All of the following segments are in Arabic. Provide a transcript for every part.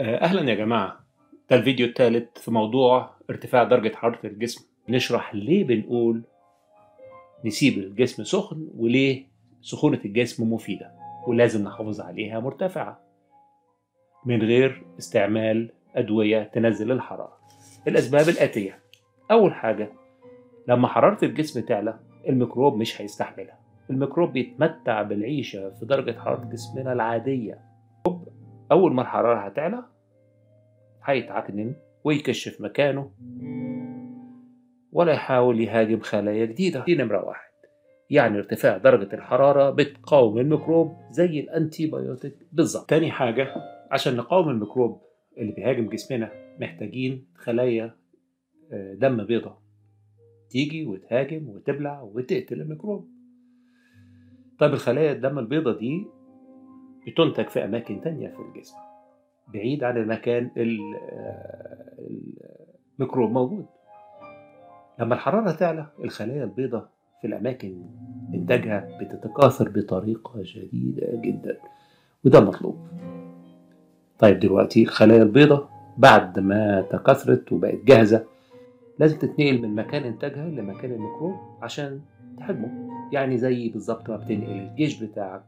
آه، أهلا يا جماعة. ده الفيديو الثالث في موضوع ارتفاع درجة حرارة الجسم. نشرح ليه بنقول نسيب الجسم سخن وليه سخونة الجسم مفيدة. ولازم نحافظ عليها مرتفعة. من غير استعمال أدوية تنزل الحرارة. الأسباب الآتية. أول حاجة لما حرارة الجسم تعلى الميكروب مش هيستحملها. الميكروب بيتمتع بالعيشة في درجة حرارة جسمنا العادية. أول ما الحرارة هتعلى هيتعكنن ويكشف مكانه ولا يحاول يهاجم خلايا جديدة. دي نمرة واحد. يعني ارتفاع درجة الحرارة بتقاوم الميكروب زي ال antibiotic بالظبط. تاني حاجة عشان نقاوم الميكروب اللي بيهاجم جسمنا محتاجين خلايا آه، دم بيضاء تيجي وتهاجم وتبلع وتقتل الميكروب. طيب الخلايا الدم البيضاء دي بتنتج في أماكن تانية في الجسم بعيد عن المكان ال- آه، الميكروب موجود. لما الحرارة تعلى الخلايا البيضاء في الأماكن إنتاجها بتتكاثر بطريقة شديدة جدا وده المطلوب طيب دلوقتي الخلايا البيضاء بعد ما تكاثرت وبقت جاهزة لازم تتنقل من مكان إنتاجها لمكان الميكروب عشان تهاجمه يعني زي بالظبط ما بتنقل الجيش بتاعك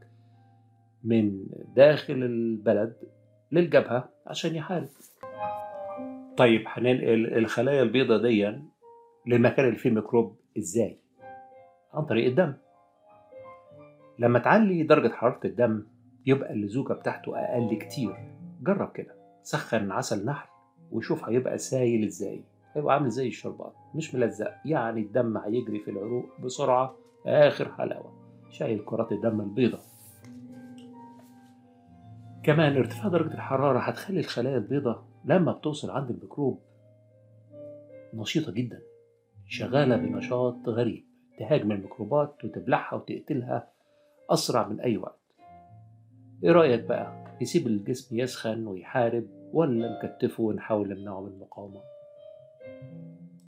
من داخل البلد للجبهة عشان يحارب. طيب هننقل الخلايا البيضاء دي للمكان اللي فيه ميكروب إزاي؟ عن طريق الدم. لما تعلي درجة حرارة الدم يبقى اللزوجة بتاعته أقل كتير. جرب كده. سخن عسل نحل وشوف هيبقى سايل إزاي. هيبقى عامل زي الشربات مش ملزق. يعني الدم هيجري في العروق بسرعة. آخر حلاوة. شايل كرات الدم البيضاء كمان ارتفاع درجة الحرارة هتخلي الخلايا البيضاء لما بتوصل عند الميكروب نشيطة جدا شغالة بنشاط غريب تهاجم الميكروبات وتبلعها وتقتلها أسرع من أي وقت. إيه رأيك بقى؟ نسيب الجسم يسخن ويحارب ولا نكتفه ونحاول نمنعه من المقاومة